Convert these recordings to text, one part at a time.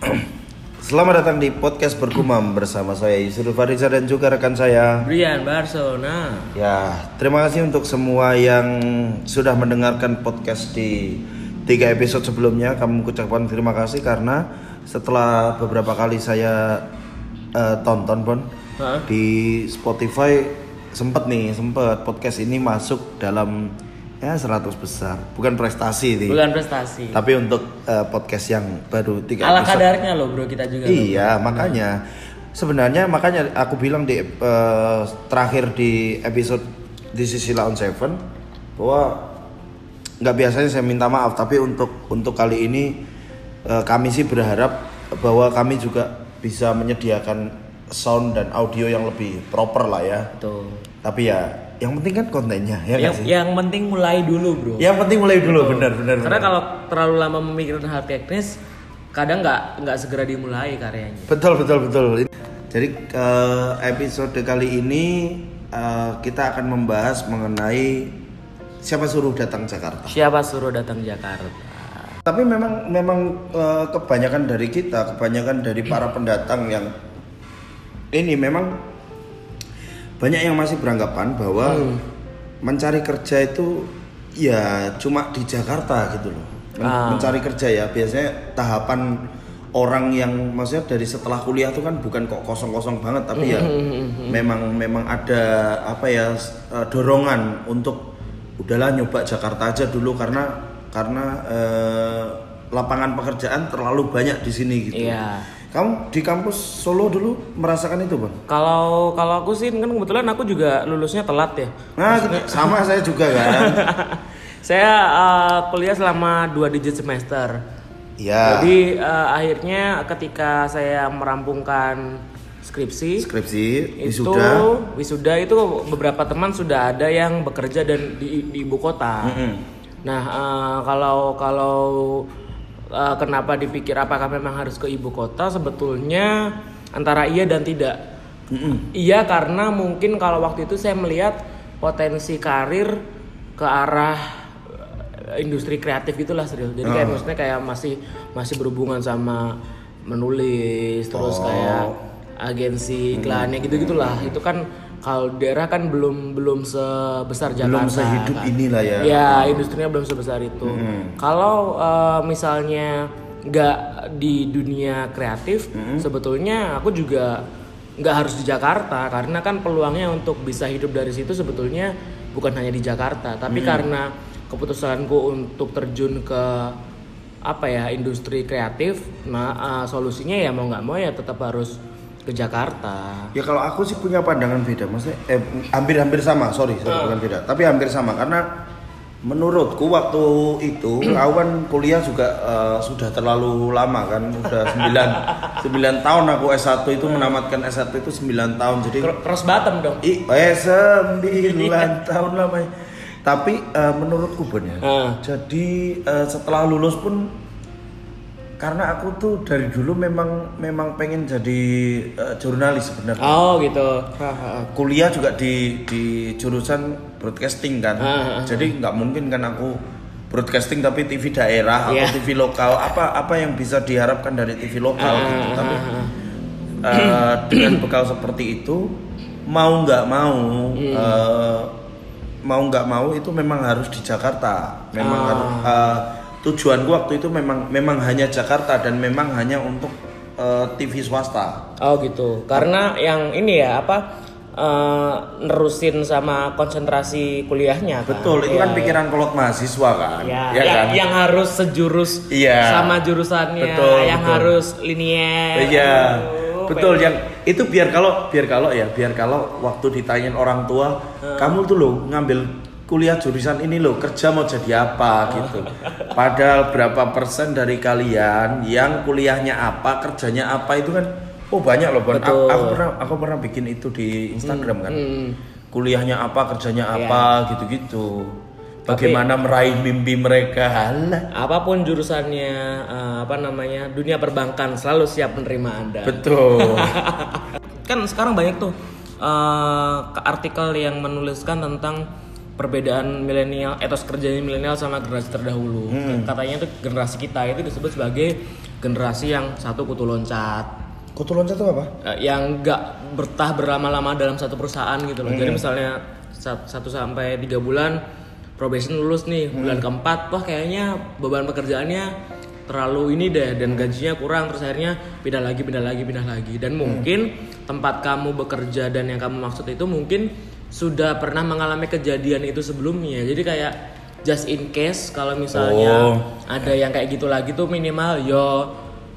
Selamat datang di podcast bergumam bersama saya Yusuf Fariza dan juga rekan saya. Brian Barcelona. Ya, terima kasih untuk semua yang sudah mendengarkan podcast di tiga episode sebelumnya. Kami ucapkan terima kasih karena setelah beberapa kali saya eh, tonton Hah? di Spotify sempet nih sempet podcast ini masuk dalam ya 100 besar. Bukan prestasi nih. Bukan prestasi. Tapi untuk eh, podcast yang baru tiga Ala episode. kadarnya loh bro kita juga. loh. Iya, makanya sebenarnya makanya aku bilang di eh, terakhir di episode di sisi Lawn Seven bahwa nggak biasanya saya minta maaf, tapi untuk untuk kali ini eh, kami sih berharap bahwa kami juga bisa menyediakan sound dan audio yang lebih proper lah ya. Tuh. Tapi ya yang penting kan kontennya ya yang, sih? yang penting mulai dulu bro. Yang penting mulai dulu, benar benar. Karena benar. kalau terlalu lama memikirkan hal teknis, kadang nggak nggak segera dimulai karyanya. Betul betul betul. Jadi eh, episode kali ini eh, kita akan membahas mengenai siapa suruh datang Jakarta. Siapa suruh datang Jakarta? Tapi memang memang eh, kebanyakan dari kita, kebanyakan dari para pendatang yang ini memang banyak yang masih beranggapan bahwa mencari kerja itu ya cuma di Jakarta gitu loh. Men- Ah. Mencari kerja ya biasanya tahapan orang yang maksudnya dari setelah kuliah itu kan bukan kok kosong-kosong banget tapi ya memang memang ada apa ya eh, dorongan untuk udahlah nyoba Jakarta aja dulu karena karena eh, lapangan pekerjaan terlalu banyak di sini gitu. Iya. Kamu di kampus Solo dulu merasakan itu, Bang? Kalau kalau aku sih kan kebetulan aku juga lulusnya telat ya. Nah, sama saya juga kan. Saya eh, kuliah selama dua digit semester. Iya. Jadi eh, akhirnya ketika saya merampungkan skripsi, Skripsi, itu wisuda. wisuda itu beberapa teman sudah ada yang bekerja dan di, di ibu kota. Mm-mm. Nah eh, kalau kalau eh, kenapa dipikir apakah memang harus ke ibu kota sebetulnya antara iya dan tidak. Mm-mm. Iya karena mungkin kalau waktu itu saya melihat potensi karir ke arah eh, industri kreatif gitulah serius. Jadi kayak Oh. maksudnya kayak masih masih berhubungan sama menulis terus Oh. kayak agensi iklannya gitu gitulah. Itu kan kalau daerah kan belum belum sebesar Jakarta. Belum sehidup kan. inilah ya. Ya industrinya belum sebesar itu. Kalau eh, misalnya nggak di dunia kreatif, sebetulnya aku juga nggak harus di Jakarta karena kan peluangnya untuk bisa hidup dari situ sebetulnya bukan hanya di Jakarta, tapi karena keputusanku untuk terjun ke apa ya industri kreatif, nah eh, solusinya ya mau nggak mau ya tetap harus ke Jakarta. Ya kalau aku sih punya pandangan beda, maksudnya eh, hampir-hampir sama, sorry, sorry, Ah. bukan beda, tapi hampir sama karena menurutku waktu itu aku kan kuliah juga eh, sudah terlalu lama kan, sudah 9 9 tahun aku S1 itu menamatkan S1 itu 9 tahun. Jadi Cro- Cross bottom dong. i eh 9 tahun lama. Tapi eh, menurutku Bon ya. Ah. Jadi eh, setelah lulus pun karena aku tuh dari dulu memang memang pengen jadi eh, jurnalis sebenarnya Oh gitu. kuliah juga di di jurusan broadcasting kan Ah, jadi nggak mungkin kan aku broadcasting tapi TV daerah Iya. atau TV lokal apa apa yang bisa diharapkan dari TV lokal Ah, gitu tapi eh, dengan bekal seperti itu mau nggak mau Hmm. eh, mau nggak mau itu memang harus di Jakarta memang Ah. harus eh, tujuanku waktu itu memang memang hanya Jakarta dan memang hanya untuk eh, TV swasta Oh gitu. Karena yang ini ya apa eh, nerusin sama konsentrasi kuliahnya kan. Betul, itu Iya, kan pikiran kolot mahasiswa kan. Ya, Ya yang, kan? yang harus sejurus Iya. sama jurusannya, Betul, yang betul. harus linier. Iya. Betul pengen- yang itu biar kalau biar kalau ya, biar kalau waktu ditanyain orang tua, kamu tuh lo ngambil kuliah jurusan ini lo kerja mau jadi apa gitu. Padahal berapa persen dari kalian yang kuliahnya apa, kerjanya apa itu kan oh banyak loh. Aku, Betul. aku pernah aku pernah bikin itu di Instagram kan. hmm. Kuliahnya apa, kerjanya Iya. apa gitu-gitu. Bagaimana meraih mimpi mereka? Halah. Apa pun jurusannya, eh, apa namanya, dunia perbankan selalu siap menerima anda. Betul. kan sekarang banyak tuh ke artikel yang menuliskan tentang perbedaan milenial etos kerjanya milenial sama generasi terdahulu. Katanya itu generasi kita itu disebut sebagai generasi yang satu kutu loncat, Kutu loncat itu apa? Eh, yang nggak bertah berlama-lama dalam satu perusahaan gitu loh. Jadi misalnya sat- satu sampai tiga bulan probation lulus nih, bulan keempat, wah kayaknya beban pekerjaannya terlalu ini deh dan gajinya kurang terus akhirnya pindah lagi pindah lagi pindah lagi dan mungkin tempat kamu bekerja dan yang kamu maksud itu mungkin sudah pernah mengalami kejadian itu sebelumnya jadi kayak just in case kalau misalnya Oh. ada yang kayak gitu lagi tuh minimal yo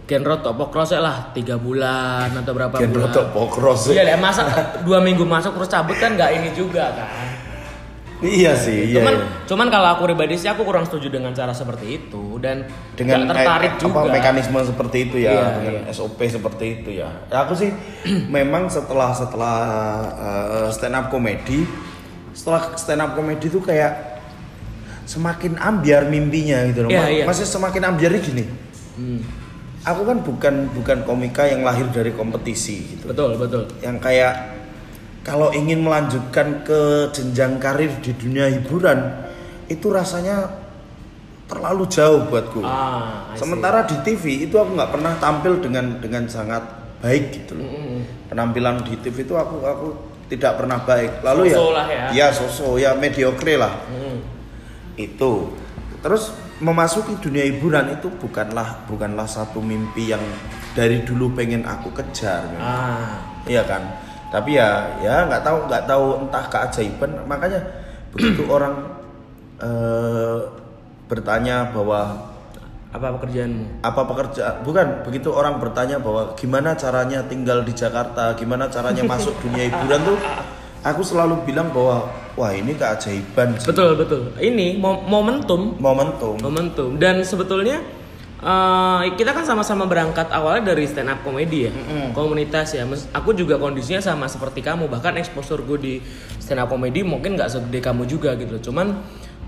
Genro topok cross lah tiga bulan atau berapa Gen bulan rotok pokros. Iya deh, masa dua minggu masuk terus cabut kan nggak ini juga kan. Iya sih, iya. cuman, iya. cuman kalau aku pribadi sih aku kurang setuju dengan cara seperti itu dan dengan tertarik juga. apa, mekanisme seperti itu ya, Iya, dengan iya. SOP seperti itu ya. Ya, aku sih memang setelah setelah eh, stand up comedy, setelah stand up comedy itu kayak semakin ambiar mimpinya gitu loh. Iya, iya. Masih semakin ambiar gini. Hmm, Aku kan bukan bukan komika yang lahir dari kompetisi gitu. betul betul. Yang kayak kalau ingin melanjutkan ke jenjang karir di dunia hiburan itu rasanya terlalu jauh buatku. Ah. Sementara di TV itu aku nggak pernah tampil dengan dengan sangat baik gitu loh. Mm-mm. Penampilan di TV itu aku aku tidak pernah baik. Lalu ya, lah ya. ya sosok ya mediocre lah Hmm. itu. Terus memasuki dunia hiburan itu bukanlah bukanlah satu mimpi yang dari dulu pengen aku kejar. memang. Ah, Iya kan. Tapi ya ya nggak tahu nggak tahu entah keajaiban makanya begitu orang eh, bertanya bahwa apa pekerjaanmu? apa pekerja bukan begitu orang bertanya bahwa gimana caranya tinggal di Jakarta gimana caranya masuk dunia hiburan tuh aku selalu bilang bahwa wah ini keajaiban sih. Betul betul. Ini mo- momentum momentum momentum dan sebetulnya eh, kita kan sama-sama berangkat awalnya dari stand up comedy ya. Komunitas ya. Aku juga kondisinya sama seperti kamu. Bahkan exposure gue di stand up comedy mungkin nggak segede kamu juga gitu cuman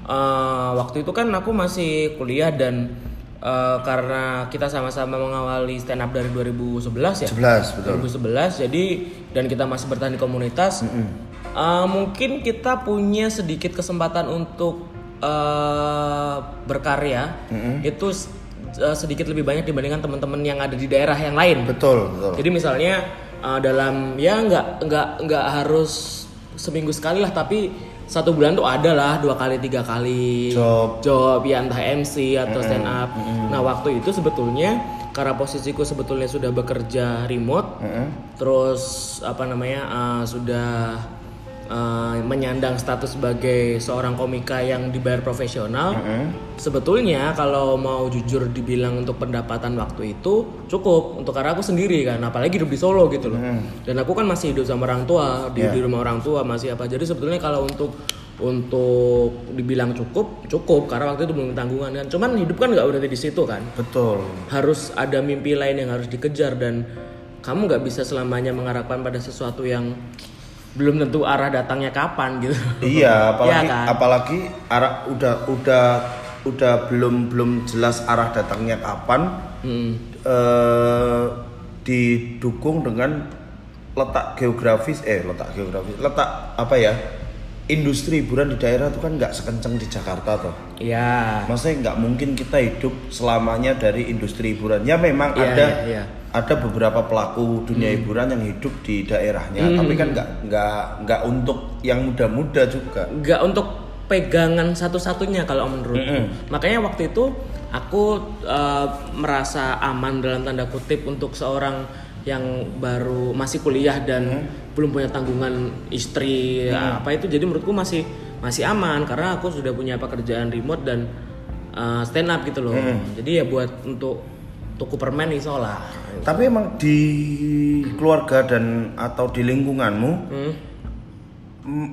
eh, waktu itu kan aku masih kuliah dan eh, karena kita sama-sama mengawali stand up dari 2011 ya? 11 betul. 2011 jadi dan kita masih bertahan di komunitas. Uh, mungkin kita punya sedikit kesempatan untuk uh, berkarya. Itu s- uh, sedikit lebih banyak dibandingkan teman-teman yang ada di daerah yang lain betul betul jadi misalnya uh, dalam ya nggak nggak nggak harus seminggu sekali lah tapi satu bulan tuh ada lah dua kali tiga kali Job. job ya entah MC atau stand up. Nah waktu itu sebetulnya karena posisiku sebetulnya sudah bekerja remote, Mm-mm. terus apa namanya uh, sudah uh, menyandang status sebagai seorang komika yang dibayar profesional. Mm-mm. Sebetulnya kalau mau jujur dibilang untuk pendapatan waktu itu cukup untuk karena aku sendiri kan, apalagi hidup di Solo gitu loh. Dan aku kan masih hidup sama orang tua di, Yeah. di rumah orang tua masih apa. Jadi sebetulnya kalau untuk untuk dibilang cukup cukup karena waktu itu belum tanggungan kan. Cuman hidup kan nggak berhenti di situ kan. betul Harus ada mimpi lain yang harus dikejar dan kamu nggak bisa selamanya mengharapkan pada sesuatu yang belum tentu arah datangnya kapan gitu. Iya, apalagi Iya kan? apalagi arah udah udah udah belum belum jelas arah datangnya kapan. Hmm. eh, didukung dengan letak geografis eh letak geografis letak apa ya industri hiburan di daerah itu kan nggak sekencang di Jakarta toh Iya. maksudnya nggak mungkin kita hidup selamanya dari industri hiburan ya memang Iya, ada iya, iya. Ada beberapa pelaku dunia hiburan yang hidup di daerahnya Hmm. tapi kan nggak nggak nggak untuk yang muda-muda juga nggak untuk pegangan satu-satunya kalau menurutku. Mm-mm. Makanya waktu itu aku eh, merasa aman dalam tanda kutip untuk seorang yang baru masih kuliah dan belum punya tanggungan istri apa itu jadi menurutku masih masih aman karena aku sudah punya pekerjaan remote dan eh, stand up gitu loh. Jadi ya buat untuk tuku permen iso lah. tapi emang di keluarga dan atau di lingkunganmu Hmm.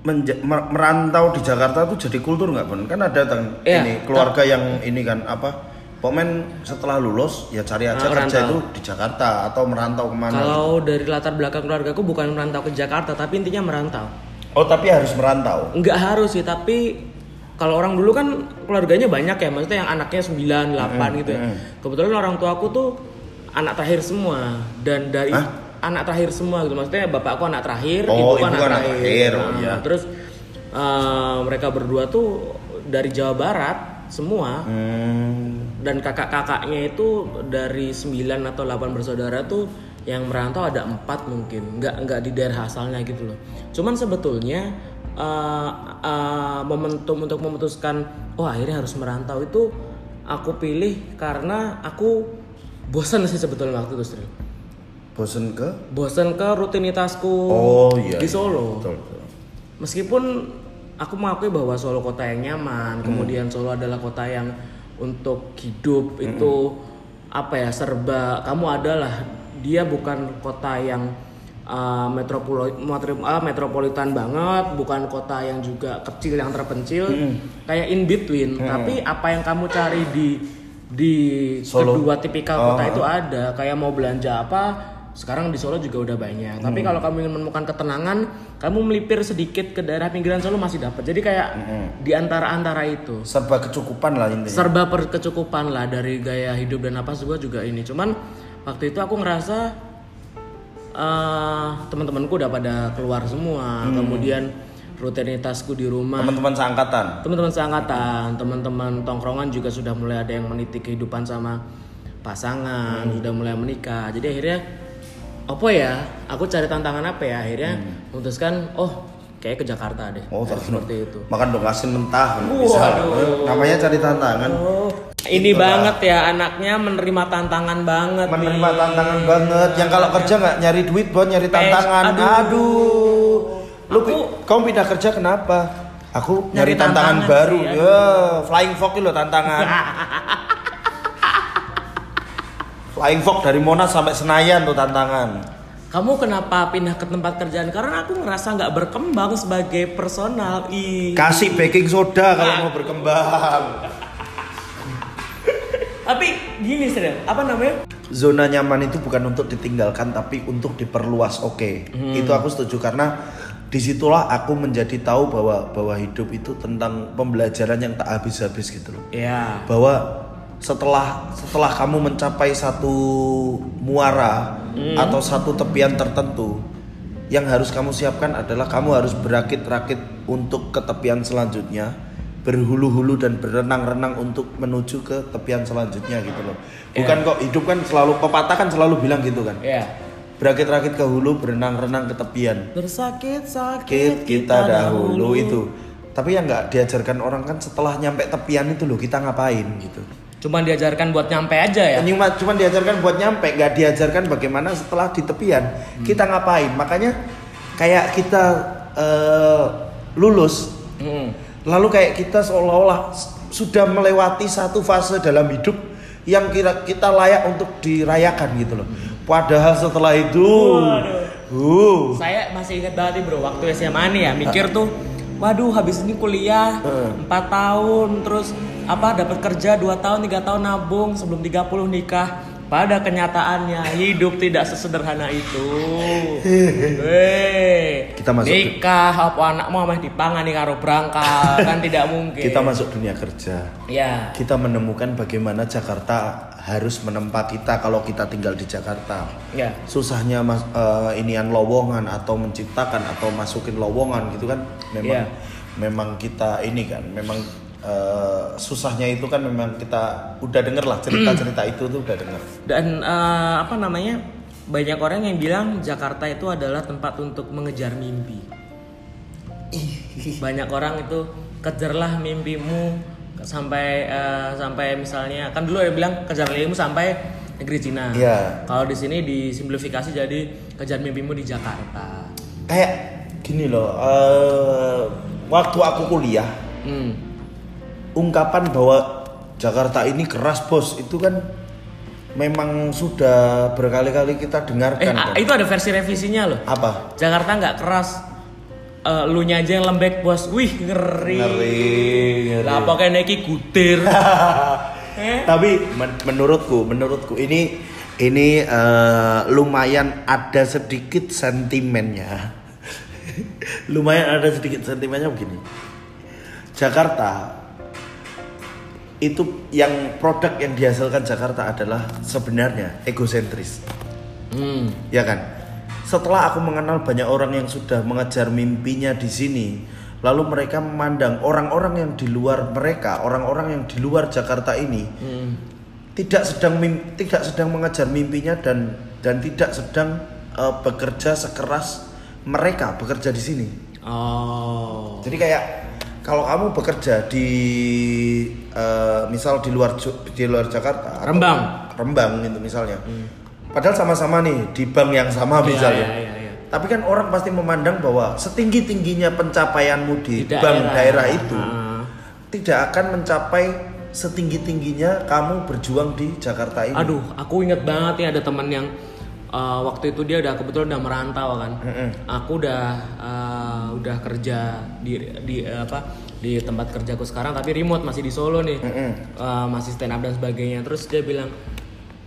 menja- merantau di Jakarta tuh jadi kultur nggak pun kan ada tang Iya, ini keluarga yang ini kan apa Pokoknya setelah lulus ya cari aja Ah, kerja merantau. itu di Jakarta atau merantau ke mana gitu. Kalau dari latar belakang keluargaku bukan merantau ke Jakarta tapi intinya merantau. oh tapi harus merantau Nggak harus sih, tapi kalau orang dulu kan keluarganya banyak ya, maksudnya yang anaknya 9, 8 gitu ya. Kebetulan orang tua aku tuh anak terakhir semua dan dari Hah? anak terakhir semua gitu. Maksudnya bapakku anak terakhir, Oh, ibuku ibu anak terakhir, oh Nah, iya. Terus eh, mereka berdua tuh dari Jawa Barat semua Hmm. dan kakak-kakaknya itu dari 9 atau 8 bersaudara tuh yang merantau ada empat mungkin nggak nggak di daerah asalnya gitu loh cuman sebetulnya eh, eh, momentum untuk memutuskan oh akhirnya harus merantau itu aku pilih karena aku bosan sih sebetulnya waktu itu Sri Bosen ke? bosan ke rutinitasku Oh iya. di iya. Solo Betul, betul. meskipun aku mengakui bahwa Solo kota yang Hmm. nyaman, kemudian Solo adalah kota yang untuk hidup itu apa ya serba kamu adalah dia bukan kota yang uh, uh, metropolitan banget, bukan kota yang juga kecil yang terpencil, Hmm. kayak in between. Tapi apa yang kamu cari di di Solo. kedua tipikal kota Oh. itu ada, kayak mau belanja apa sekarang di Solo juga udah banyak. Tapi kalau kamu ingin menemukan ketenangan, kamu melipir sedikit ke daerah pinggiran Solo masih dapat. Jadi kayak di antara-antara itu Serba kecukupan lah intinya. serba perkecukupan lah dari gaya hidup dan apa juga juga ini. Cuman waktu itu aku ngerasa eh teman-temanku udah pada keluar semua. Kemudian rutinitasku di rumah Teman-teman seangkatan. teman-teman seangkatan, teman-teman tongkrongan juga sudah mulai ada yang meniti kehidupan sama pasangan, Hmm. sudah mulai menikah. Jadi akhirnya apa ya? Aku cari tantangan apa ya? Akhirnya memutuskan, oh kayak ke Jakarta deh. Hmm. Oh, seperti itu. Makan dong asin mentah. Bisa. Waduh. Namanya cari tantangan. Oh, ini banget ya anaknya menerima tantangan banget Menerima nih. tantangan banget. Yang kalau kerja nggak nyari duit, buat nyari tantangan. aduh. Aduh. Lu Aku- kamu pindah kerja kenapa? Aku nyari, Nyari tantangan, tantangan baru. sih, ya, flying fox loh tantangan. flying fox dari Monas sampai Senayan tuh tantangan. Kamu kenapa pindah ke tempat kerjaan? Karena aku ngerasa nggak berkembang sebagai personal. Ih. Kasih baking soda kalau mau berkembang. Tapi gini sih, apa namanya? zona nyaman itu bukan untuk ditinggalkan tapi untuk diperluas. Oke. Itu aku setuju karena di situlah aku menjadi tahu bahwa bahwa hidup itu tentang pembelajaran yang tak habis-habis gitu loh. Ya. bahwa setelah setelah kamu mencapai satu muara atau satu tepian tertentu yang harus kamu siapkan adalah kamu harus berakit-rakit untuk ke tepian selanjutnya berhulu-hulu dan berenang-renang untuk menuju ke tepian selanjutnya gitu loh. Bukan kok hidup kan selalu pepatah kan selalu bilang gitu kan. Ya. berakit-rakit ke hulu berenang-renang ke tepian. Bersakit-sakit kita, dahulu itu. Tapi yang nggak diajarkan orang kan setelah nyampe tepian itu loh kita ngapain gitu. Cuman diajarkan buat nyampe aja ya. cuma cuma diajarkan buat nyampe nggak diajarkan bagaimana setelah di tepian. Kita ngapain? Makanya kayak kita eh, lulus. Hmm. Lalu kayak kita seolah-olah sudah melewati satu fase dalam hidup yang kira kita layak untuk dirayakan gitu loh padahal setelah itu uh, Saya masih ingat banget nih bro, waktu SMA nih ya mikir tuh, waduh habis ini kuliah Heeh. 4 tahun, terus apa dapat kerja 2 tahun, 3 tahun nabung sebelum 30 nikah. Pada kenyataannya hidup tidak sesederhana itu. Weh, Kita masuk- nikah apa anakmu mah dipangani karo berangkat kan tidak mungkin. kita masuk dunia kerja Ya. kita menemukan bagaimana Jakarta harus menempa kita kalau kita tinggal di Jakarta Ya. susahnya mas, eh, inian lowongan atau menciptakan atau masukin lowongan gitu kan memang Iya. memang kita ini kan memang eh, susahnya itu kan memang kita udah denger lah cerita-cerita itu tuh udah denger Dan eh, apa namanya? Banyak orang yang bilang Jakarta itu adalah tempat untuk mengejar mimpi. Banyak orang itu kejarlah mimpimu sampai eh, sampai misalnya kan dulu ada bilang kejar mimpimu sampai negeri Cina. Iya. Kalau di sini disimplifikasi jadi kejar mimpimu di Jakarta. kayak gini loh eh, waktu aku kuliah Hmm. Ungkapan bahwa Jakarta ini keras bos itu kan memang sudah berkali-kali kita Eh dengarkan a- kan. itu ada versi revisinya loh. apa Jakarta nggak keras. Eh, lu nya aja yang lembek bos. Wih ngeri. Ngeri, ngeri. Lah pokoknya iki gudir. eh? tapi men- menurutku menurutku ini ini eh, lumayan ada sedikit sentimennya lumayan ada sedikit sentimennya begini Jakarta itu yang produk yang dihasilkan Jakarta adalah sebenarnya egosentris Hmm. ya kan setelah aku mengenal banyak orang yang sudah mengejar mimpinya di sini lalu mereka memandang orang-orang yang di luar mereka, orang-orang yang di luar Jakarta ini Hmm. tidak sedang tidak sedang mengejar mimpinya dan dan tidak sedang eh, bekerja sekeras mereka bekerja di sini. Oh. Jadi kayak kalau kamu bekerja di eh, misal di luar di luar Jakarta, Rembang. Rembang gitu misalnya. Padahal sama-sama nih di bank yang sama Iya, misalnya. iya, iya, iya. Tapi kan orang pasti memandang bahwa setinggi tingginya pencapaianmu di, Di bank daerah itu Ah. tidak akan mencapai setinggi tingginya kamu berjuang di Jakarta ini. Aduh, aku inget banget nih ada teman yang uh, waktu itu dia udah kebetulan udah merantau kan. Aku udah uh, udah kerja di di uh, apa di tempat kerjaku sekarang tapi remote masih di Solo nih. Uh, masih stand up dan sebagainya. Terus dia bilang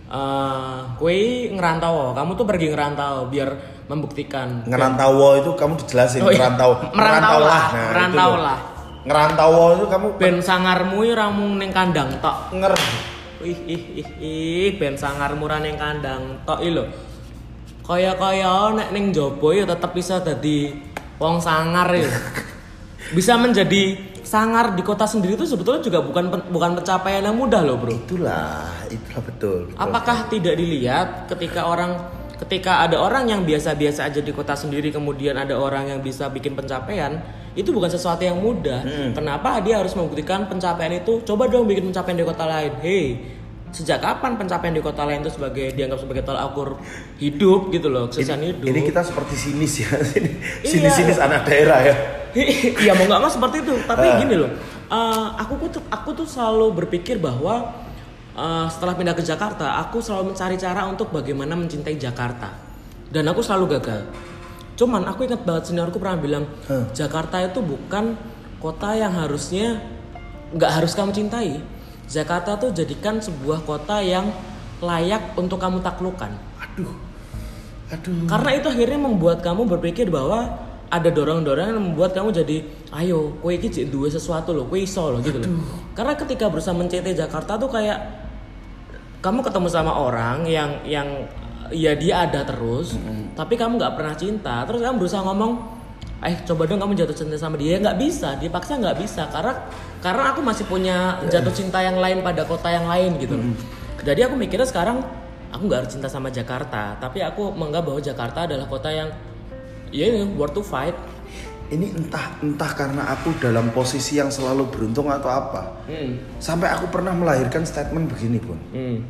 eh kue ngerantau, kamu tuh pergi ngerantau biar membuktikan. Ngerantau itu kamu dijelasin Oh, iya. ngerantau. Merantau lah, Nah, merantau loh. lah. Ngerantau itu kamu Ben sangarmu ora mung ning kandang tok. nger Ih ih ih ih ben sangar murah ning kandang tok iki lho. Kaya-kaya nek ning jowo ya tetep bisa dadi wong sangar ya. bisa menjadi sangar di kota sendiri itu sebetulnya juga bukan bukan pencapaian yang mudah loh, Bro. itulah itulah betul. betul. Apakah tidak dilihat ketika orang ketika ada orang yang biasa-biasa aja di kota sendiri kemudian ada orang yang bisa bikin pencapaian itu bukan sesuatu yang mudah. Kenapa dia harus membuktikan pencapaian itu? Coba dong bikin pencapaian di kota lain. Hei, sejak kapan pencapaian di kota lain itu sebagai dianggap sebagai tolak ukur hidup gitu loh, kesuksesan hidup? Ini kita seperti sinis ya, Iya. sinis-sinis anak daerah ya. Iya mau nggak mau seperti itu. Tapi Ah. gini loh, eh, aku tuh aku tuh selalu berpikir bahwa eh, setelah pindah ke Jakarta, aku selalu mencari cara untuk bagaimana mencintai Jakarta. Dan aku selalu gagal. Cuman aku ingat banget seniorku pernah bilang, Huh. Jakarta itu bukan kota yang harusnya nggak harus kamu cintai. Jakarta tuh jadikan sebuah kota yang layak untuk kamu taklukkan. Aduh. Aduh. Karena itu akhirnya membuat kamu berpikir bahwa ada dorong-dorongan yang membuat kamu jadi ayo kue iki jek duwe sesuatu loh, kue iso loh gitu loh. Karena ketika berusaha mencintai Jakarta tuh kayak kamu ketemu sama orang yang yang ya dia ada terus, tapi kamu nggak pernah cinta, terus kamu berusaha ngomong, eh coba dong kamu jatuh cinta sama dia, nggak bisa, dipaksa nggak bisa, karena karena aku masih punya jatuh cinta yang lain pada kota yang lain gitu. loh. Jadi aku mikirnya sekarang aku nggak harus cinta sama Jakarta, tapi aku menganggap bahwa Jakarta adalah kota yang ya ini worth to fight. Ini entah entah karena aku dalam posisi yang selalu beruntung atau apa. Hmm. Sampai aku pernah melahirkan statement begini pun. Hmm.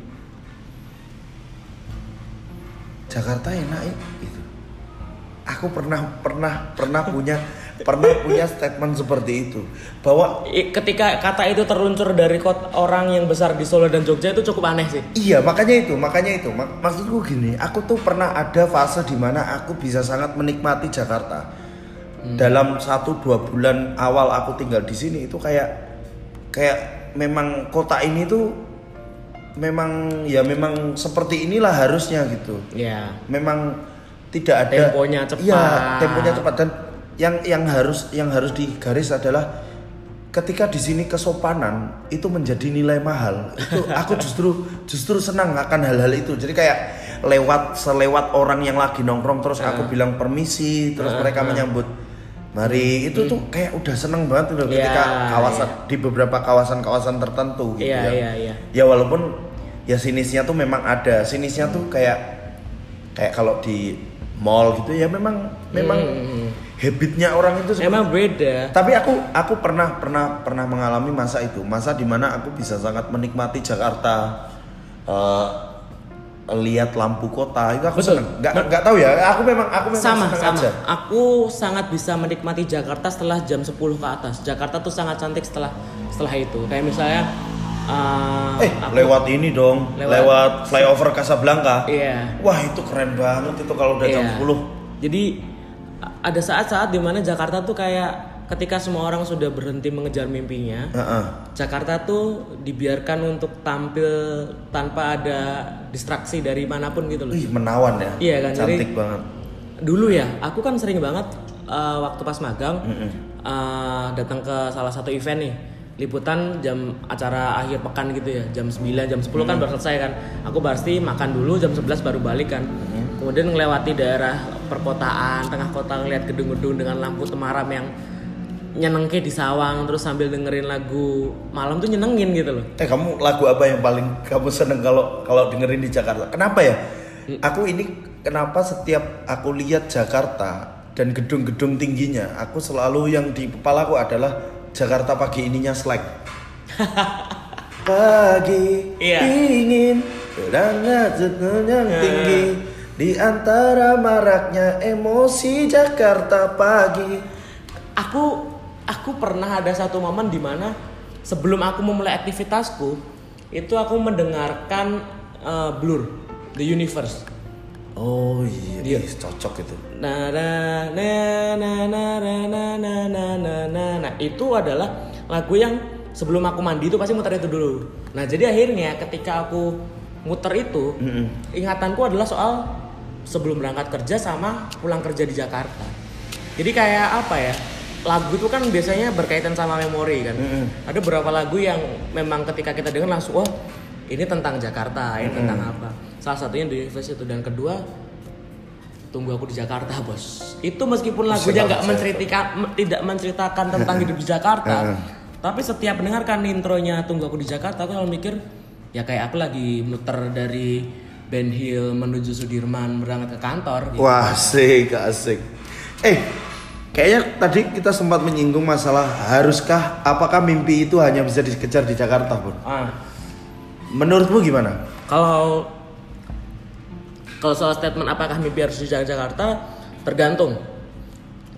Jakarta enak ya. Aku pernah pernah pernah punya pernah punya statement seperti itu. Bahwa Ketika kata itu terluncur dari kota orang yang besar di Solo dan Jogja itu cukup aneh sih. iya makanya itu makanya itu. Mak- maksudku gini aku tuh pernah ada fase di mana aku bisa sangat menikmati Jakarta. Dalam satu dua bulan awal aku tinggal di sini itu kayak kayak memang kota ini tuh memang ya memang seperti inilah harusnya gitu. Ya. memang tidak ada Temponya cepat. Iya, temponya cepat dan yang yang harus yang harus digaris adalah ketika di sini kesopanan itu menjadi nilai mahal. Itu aku justru justru senang akan hal-hal itu. Jadi kayak lewat selewat orang yang lagi nongkrong terus aku bilang permisi, terus mereka menyambut mari itu tuh kayak udah seneng banget loh Iya, ketika kawasan di beberapa kawasan-kawasan tertentu gitu Iya, ya. iya, iya. Ya walaupun ya sinisnya tuh memang ada. Sinisnya tuh kayak kayak kalau di mall gitu ya memang memang Hmm. habitnya orang itu seperti Emang beda. tapi aku aku pernah pernah pernah mengalami masa itu masa di mana aku bisa sangat menikmati Jakarta eh, lihat lampu kota itu aku Betul. seneng nggak nggak tahu ya aku memang aku memang sama sama aja aku sangat bisa menikmati Jakarta setelah jam 10 ke atas Jakarta tuh sangat cantik setelah setelah itu kayak misalnya uh, eh aku- lewat ini dong Lewat- lewat, flyover Casablanca. Iya. Wah itu keren banget itu kalau udah jam Iya. 10 jadi a- ada saat-saat di mana Jakarta tuh kayak ketika semua orang sudah berhenti mengejar mimpinya Heeh. Jakarta tuh dibiarkan untuk tampil tanpa ada distraksi dari mana pun gitu loh. Wih, menawan ya. Iya kan, jadi- cantik banget. dulu ya aku kan sering banget uh, waktu pas magang uh, datang ke salah satu event nih liputan jam acara akhir pekan gitu ya jam 9 jam 10 kan baru selesai kan aku pasti makan dulu jam 11 baru balik kan kemudian melewati daerah perkotaan tengah kota ngeliat gedung-gedung dengan lampu temaram yang nyenengke di sawang terus sambil dengerin lagu malam tuh nyenengin gitu loh. Eh kamu lagu apa yang paling kamu seneng kalau kalau dengerin di Jakarta? Kenapa ya? Aku ini kenapa setiap aku lihat Jakarta dan gedung-gedung tingginya, aku selalu yang di kepalaku adalah Jakarta pagi ininya slack. pagi Iya. dingin, berangkat yang tinggi di antara maraknya emosi Jakarta pagi. Aku aku pernah ada satu momen di mana sebelum aku memulai aktivitasku itu aku mendengarkan eh, Blur The Universe. Oh iya, ih, cocok itu. Na na na na na na na na na na na nah itu adalah lagu yang sebelum aku mandi itu pasti muter itu dulu. Nah jadi akhirnya ketika aku muter itu ingatanku adalah soal sebelum berangkat kerja sama pulang kerja di Jakarta. Jadi kayak apa ya? Lagu itu kan biasanya berkaitan sama memori kan. Ada beberapa lagu yang memang ketika kita dengar langsung wah ini tentang Jakarta, ini tentang apa. Salah satunya di Universe itu dan kedua tunggu aku di Jakarta bos itu meskipun lagunya nggak menceritakan me- tidak menceritakan tentang hidup di Jakarta tapi setiap mendengarkan intronya tunggu aku di Jakarta aku selalu mikir ya kayak aku lagi muter dari Ben Hill menuju Sudirman berangkat ke kantor gitu. Wah, asik, asik. Eh, kayaknya tadi kita sempat menyinggung masalah haruskah apakah mimpi itu hanya bisa dikejar di Jakarta, Bun? Ah, Menurutmu gimana? kalau kalau soal statement apakah mimpi harus di Jakarta tergantung.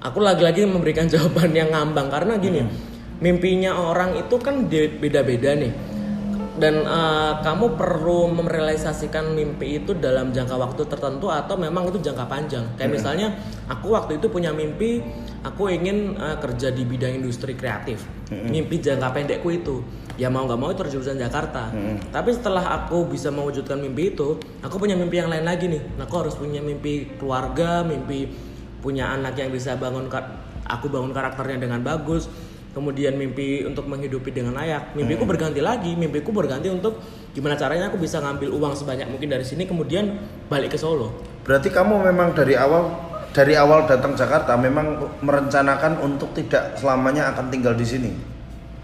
Aku lagi-lagi memberikan jawaban yang ngambang. Karena gini mimpinya orang itu kan beda-beda nih dan eh, kamu perlu merealisasikan mimpi itu dalam jangka waktu tertentu atau memang itu jangka panjang. Kayak misalnya aku waktu itu punya mimpi aku ingin eh, kerja di bidang industri kreatif. Mimpi jangka pendekku itu. Ya mau nggak mau itu jurusan Jakarta. Tapi setelah aku bisa mewujudkan mimpi itu aku punya mimpi yang lain lagi nih. Nah, aku harus punya mimpi keluarga mimpi punya anak yang bisa bangun aku bangun karakternya dengan bagus kemudian mimpi untuk menghidupi dengan layak. Mimpiku berganti lagi. Mimpiku berganti untuk gimana caranya aku bisa ngambil uang sebanyak mungkin dari sini kemudian balik ke Solo. Berarti kamu memang dari awal dari awal datang Jakarta memang merencanakan untuk tidak selamanya akan tinggal di sini.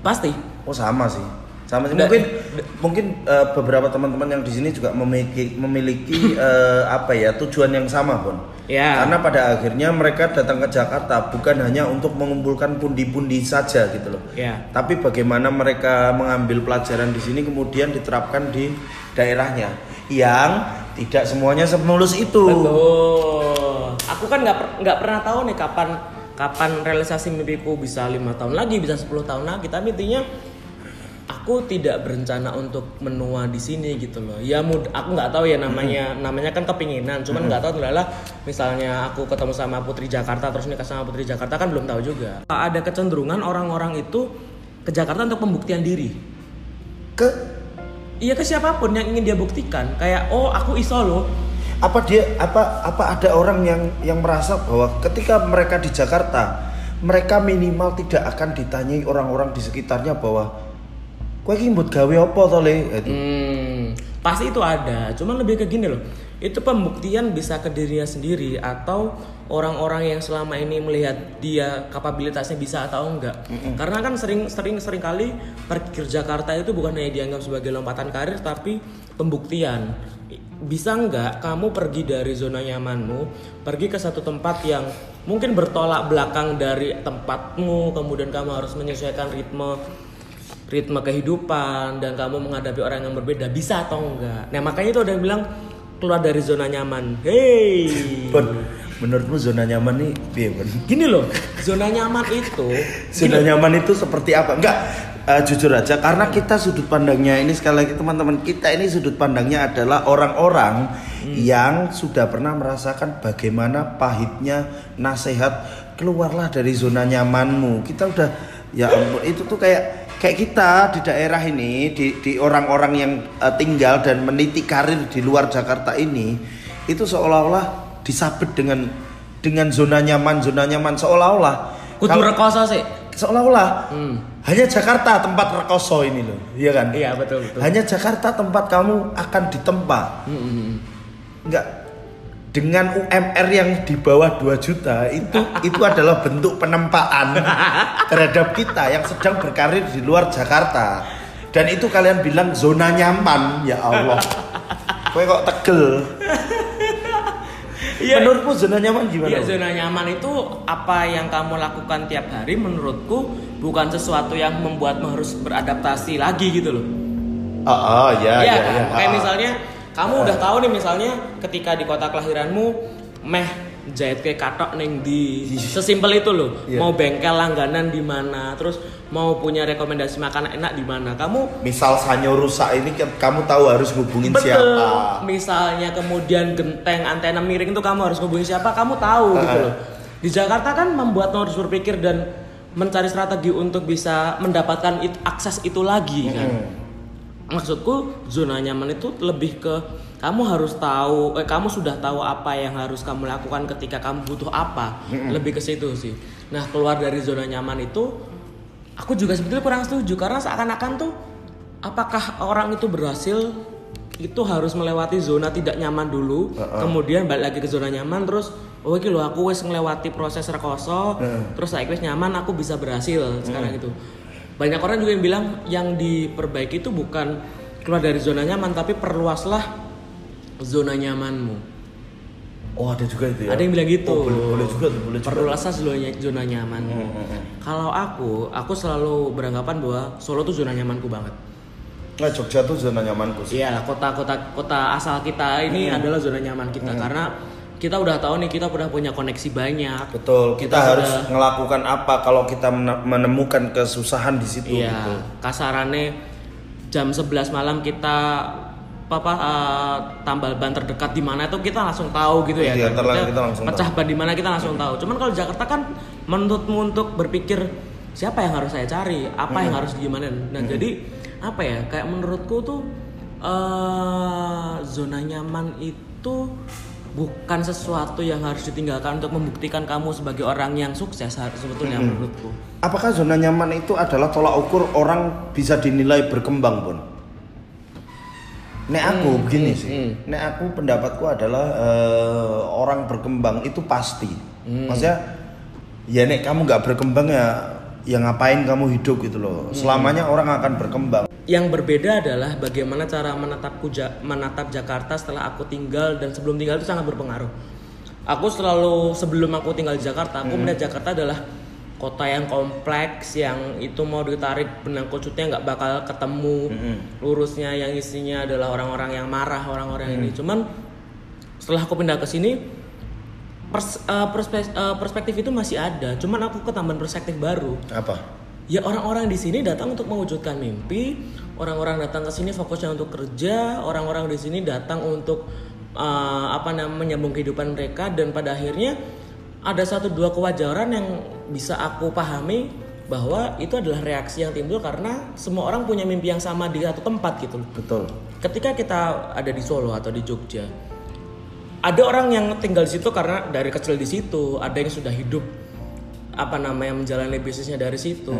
pasti. Oh sama sih. Sama sih. Mungkin mungkin eh, beberapa teman-teman yang di sini juga memiliki memiliki eh, apa ya tujuan yang sama, Bon. ya Karena pada akhirnya mereka datang ke Jakarta bukan hanya untuk mengumpulkan pundi-pundi saja gitu loh. ya Tapi bagaimana mereka mengambil pelajaran di sini kemudian diterapkan di daerahnya yang tidak semuanya semulus itu. Betul. Aku kan nggak per- nggak pernah tahu nih kapan kapan realisasi mimpiku bisa lima tahun lagi, bisa 10 tahun lagi. Tapi intinya aku tidak berencana untuk menua di sini gitu loh. Ya mud, aku nggak tahu ya namanya namanya kan kepinginan. Cuman nggak tahu adalah misalnya aku ketemu sama Putri Jakarta terus nikah sama Putri Jakarta kan belum tahu juga. Ada kecenderungan orang-orang itu ke Jakarta untuk pembuktian diri. Ke Iya ke siapa pun yang ingin dia buktikan. Kayak oh aku iso loh. apa dia apa apa ada orang yang yang merasa bahwa ketika mereka di Jakarta mereka minimal tidak akan ditanyai orang-orang di sekitarnya bahwa kowe iki mbut gawe apa to le. Hmm, pasti itu ada. Cuman lebih ke gini loh. Itu pembuktian bisa ke dirinya sendiri atau orang-orang yang selama ini melihat dia kapabilitasnya bisa atau enggak. Karena kan sering sering sering kali pergi ke Jakarta itu bukan hanya dianggap sebagai lompatan karir tapi pembuktian. Bisa enggak kamu pergi dari zona nyamanmu, pergi ke satu tempat yang mungkin bertolak belakang dari tempatmu, kemudian kamu harus menyesuaikan ritme ritme kehidupan dan kamu menghadapi orang yang berbeda bisa atau enggak nah makanya itu ada yang bilang keluar dari zona nyaman hey Bon, menurutmu zona nyaman nih Bon? gini loh zona nyaman itu Zona nyaman itu seperti apa? Enggak, eh, jujur aja karena kita sudut pandangnya ini sekali lagi teman-teman kita ini sudut pandangnya adalah orang-orang yang sudah pernah merasakan bagaimana pahitnya nasihat keluarlah dari zona nyamanmu. Kita udah ya ampun itu tuh kayak kayak kita di daerah ini di di orang-orang yang eh, tinggal dan meniti karir di luar Jakarta ini itu seolah-olah disabet dengan dengan zona nyaman zona nyaman seolah-olah kudu rekoso sih seolah-olah Hmm. hanya Jakarta tempat rekoso ini loh, iya kan? iya betul betul Hanya Jakarta tempat kamu akan ditempa. Hmm, hmm, hmm. Enggak dengan UMR yang di bawah 2 juta itu itu adalah bentuk penempaan terhadap kita yang sedang berkarir di luar Jakarta dan itu kalian bilang zona nyaman ya Allah Kowe kok tegel Iya. menurutmu zona nyaman gimana Iya zona nyaman itu apa yang kamu lakukan tiap hari menurutku bukan sesuatu yang membuatmu harus beradaptasi lagi gitu loh. oh, oh ya Iya ya, kan? ya. Kayak Ah. misalnya kamu udah tahu nih misalnya ketika di kota kelahiranmu meh jahit kayak katok neng di sesimpel itu loh. Iya. Mau bengkel langganan di mana, terus mau punya rekomendasi makanan enak di mana. Kamu misal sanyo rusak ini kamu tahu harus hubungin Betul. siapa Misalnya kemudian genteng antena miring itu kamu harus hubungi siapa, kamu tahu gitu loh. Di Jakarta kan membuatmu harus berpikir dan mencari strategi untuk bisa mendapatkan it- akses itu lagi kan. Maksudku zona nyaman itu lebih ke kamu harus tahu, eh, kamu sudah tahu apa yang harus kamu lakukan ketika kamu butuh apa. Lebih ke situ sih. Nah keluar dari zona nyaman itu, aku juga sebetulnya kurang setuju. Karena seakan-akan tuh, apakah orang itu berhasil itu harus melewati zona tidak nyaman dulu, kemudian balik lagi ke zona nyaman terus oh iki lho aku wis ngelewati proses rekoso, terus saya wis nyaman aku bisa berhasil. Sekarang itu. Banyak orang juga yang bilang yang diperbaiki itu bukan keluar dari zona nyaman tapi perluaslah zona nyamanmu. oh ada juga itu ya Ada yang bilang gitu. Oh, boleh, boleh juga tuh boleh juga Perluaslah zona, zona nyaman. Kalau aku, aku selalu beranggapan bahwa Solo tuh zona nyamanku banget. nah Jogja tuh zona nyamanku sih Iya, kota-kota kota asal kita ini adalah zona nyaman kita karena kita udah tahu nih kita udah punya koneksi banyak. Betul, kita, Kita harus sudah- melakukan apa kalau kita mene- menemukan kesusahan di situ Iya, gitu. kasarannya jam 11 malam kita apa eh, tambal ban terdekat di mana itu kita langsung tahu gitu ya. Iya, kan? terlang- kita langsung pecah ban di mana kita langsung tahu. Cuman kalau Jakarta kan menuntutmu untuk berpikir siapa yang harus saya cari, apa yang harus gimana. Nah, jadi apa ya? Kayak menurutku tuh eh zona nyaman itu bukan sesuatu yang harus ditinggalkan untuk membuktikan kamu sebagai orang yang sukses sebetulnya menurutku. Apakah zona nyaman itu adalah tolak ukur orang bisa dinilai berkembang, Bun? Nek aku Hmm, begini sih. Nek aku pendapatku adalah eh, orang berkembang itu pasti. Hmm. Maksudnya ya nek kamu nggak berkembang ya ya ngapain kamu hidup gitu loh. Hmm. Selamanya orang akan berkembang. Yang berbeda adalah bagaimana cara menatapku Ja- menatap Jakarta setelah aku tinggal dan sebelum tinggal itu sangat berpengaruh. Aku selalu sebelum aku tinggal di Jakarta, aku melihat Jakarta adalah kota yang kompleks yang itu mau ditarik benang kusutnya nggak bakal ketemu lurusnya yang isinya adalah orang-orang yang marah orang-orang ini. Cuman setelah aku pindah ke sini pers- eh, perspek- eh, perspektif itu masih ada. Cuman aku ketambahan perspektif baru Apa? ya orang-orang di sini datang untuk mewujudkan mimpi orang-orang datang ke sini fokusnya untuk kerja orang-orang di sini datang untuk uh, apa namanya menyambung kehidupan mereka dan pada akhirnya ada satu dua kewajaran yang bisa aku pahami bahwa itu adalah reaksi yang timbul karena semua orang punya mimpi yang sama di satu tempat gitu loh Betul. ketika kita ada di Solo atau di Jogja ada orang yang tinggal di situ karena dari kecil di situ ada yang sudah hidup apa namanya menjalani bisnisnya dari situ.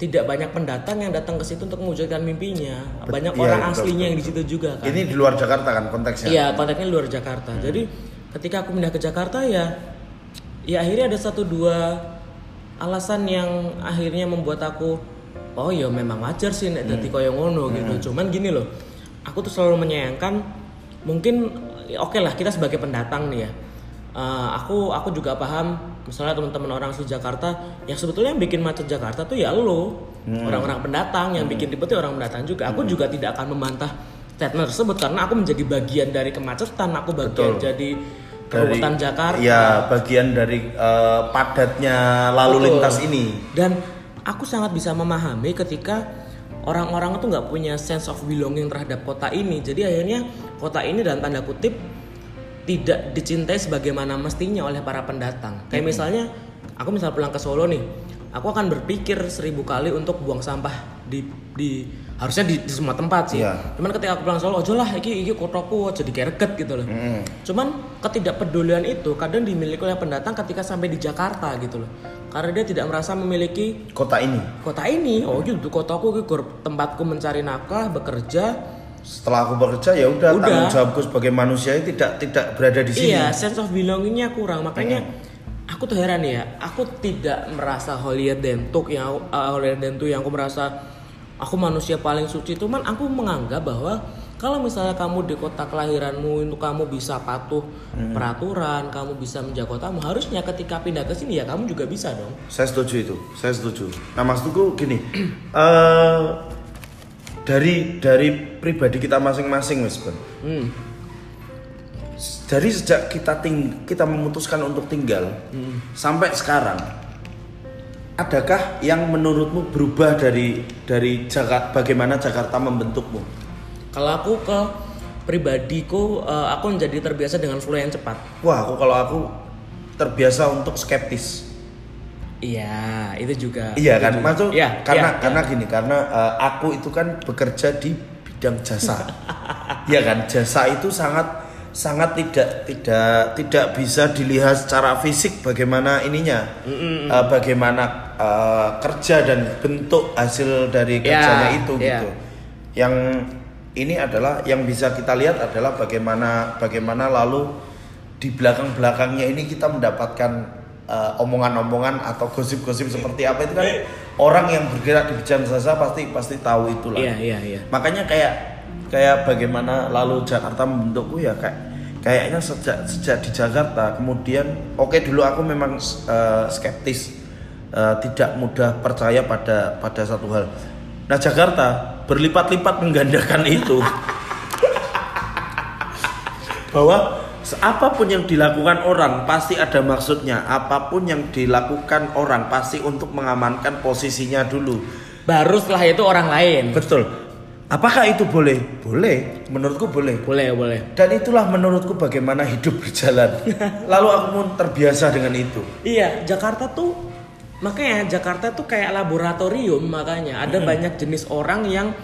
Tidak banyak pendatang yang datang ke situ untuk mewujudkan mimpinya. Banyak iya, orang betul, aslinya betul, yang di situ juga kan. Ini di luar Jakarta kan konteksnya. Iya, kontaknya luar Jakarta. Jadi ketika aku pindah ke Jakarta ya, ya akhirnya ada satu dua alasan yang akhirnya membuat aku, oh ya memang wajar sih nek dadi koyo ngono gitu. Cuman gini loh, aku tuh selalu menyayangkan, mungkin ya oke lah kita sebagai pendatang nih ya. eh, aku aku juga paham misalnya teman-teman orang asli Jakarta yang sebetulnya yang bikin macet Jakarta tuh ya lo orang-orang pendatang yang bikin ribet orang pendatang juga aku juga tidak akan membantah statement tersebut karena aku menjadi bagian dari kemacetan aku bagian Betul. jadi kerutan Jakarta Ya, bagian dari eh, padatnya lalu Betul. lintas ini. dan aku sangat bisa memahami ketika orang-orang itu nggak punya sense of belonging terhadap kota ini. Jadi akhirnya kota ini dalam tanda kutip tidak dicintai sebagaimana mestinya oleh para pendatang. Kayak misalnya aku misal pulang ke Solo nih aku akan berpikir seribu kali untuk buang sampah di di harusnya di, di semua tempat sih. Iya. cuman ketika aku pulang Solo aja lah iki iki kotoku jadi kereket gitu loh. Cuman ketidakpedulian itu kadang dimiliki oleh pendatang ketika sampai di Jakarta gitu loh karena dia tidak merasa memiliki Kota ini. kota ini oh gitu kotaku gor- tempatku mencari nafkah bekerja setelah aku bekerja ya udah tanggung jawabku sebagai manusia tidak tidak berada di sini. Iya, sense of belongingnya kurang. Makanya aku tuh heran ya. Aku tidak merasa holier than thou yang uh, holier than thou yang aku merasa aku manusia paling suci. Cuman aku menganggap bahwa kalau misalnya kamu di kota kelahiranmu itu kamu bisa patuh peraturan, kamu bisa menjaga kotamu, harusnya ketika pindah ke sini ya kamu juga bisa dong. Saya setuju itu, saya setuju. Nah maksudku gini, eh dari dari pribadi kita masing-masing, Mas Ben. Hmm. Dari sejak kita ting kita memutuskan untuk tinggal sampai sekarang, adakah yang menurutmu berubah dari dari Jakarta? Bagaimana Jakarta membentukmu? Kalau aku ke pribadiku, uh, aku menjadi terbiasa dengan flow yang cepat. Wah, aku kalau aku terbiasa untuk skeptis. Iya, itu juga. Iya itu kan, juga. maksud Iya, karena iya, karena gini, karena uh, aku itu kan bekerja di bidang jasa. Iya kan, jasa itu sangat sangat tidak tidak tidak bisa dilihat secara fisik bagaimana ininya, uh, bagaimana uh, kerja dan bentuk hasil dari Iya, kerjanya itu iya. gitu. Yang ini adalah yang bisa kita lihat adalah bagaimana bagaimana lalu di belakang belakangnya ini kita mendapatkan uh, omongan-omongan atau gosip-gosip seperti apa itu kan orang yang bergerak di bidang jasa pasti pasti tahu itulah. Iya, iya, iya. Makanya kayak kayak bagaimana lalu Jakarta membentukku ya kayak kayaknya sejak sejak di Jakarta kemudian oke dulu aku memang uh, skeptis uh, tidak mudah percaya pada pada satu hal. Nah Jakarta berlipat-lipat menggandakan itu bahwa apa pun yang dilakukan orang pasti ada maksudnya apa pun yang dilakukan orang pasti untuk mengamankan posisinya dulu Baru setelah itu orang lain. Betul. Apakah itu boleh? Boleh. Menurutku boleh. Boleh, boleh. Dan itulah menurutku bagaimana hidup berjalan. Lalu aku pun terbiasa dengan itu. Iya, Jakarta tuh makanya Jakarta tuh kayak laboratorium makanya ada banyak jenis orang yang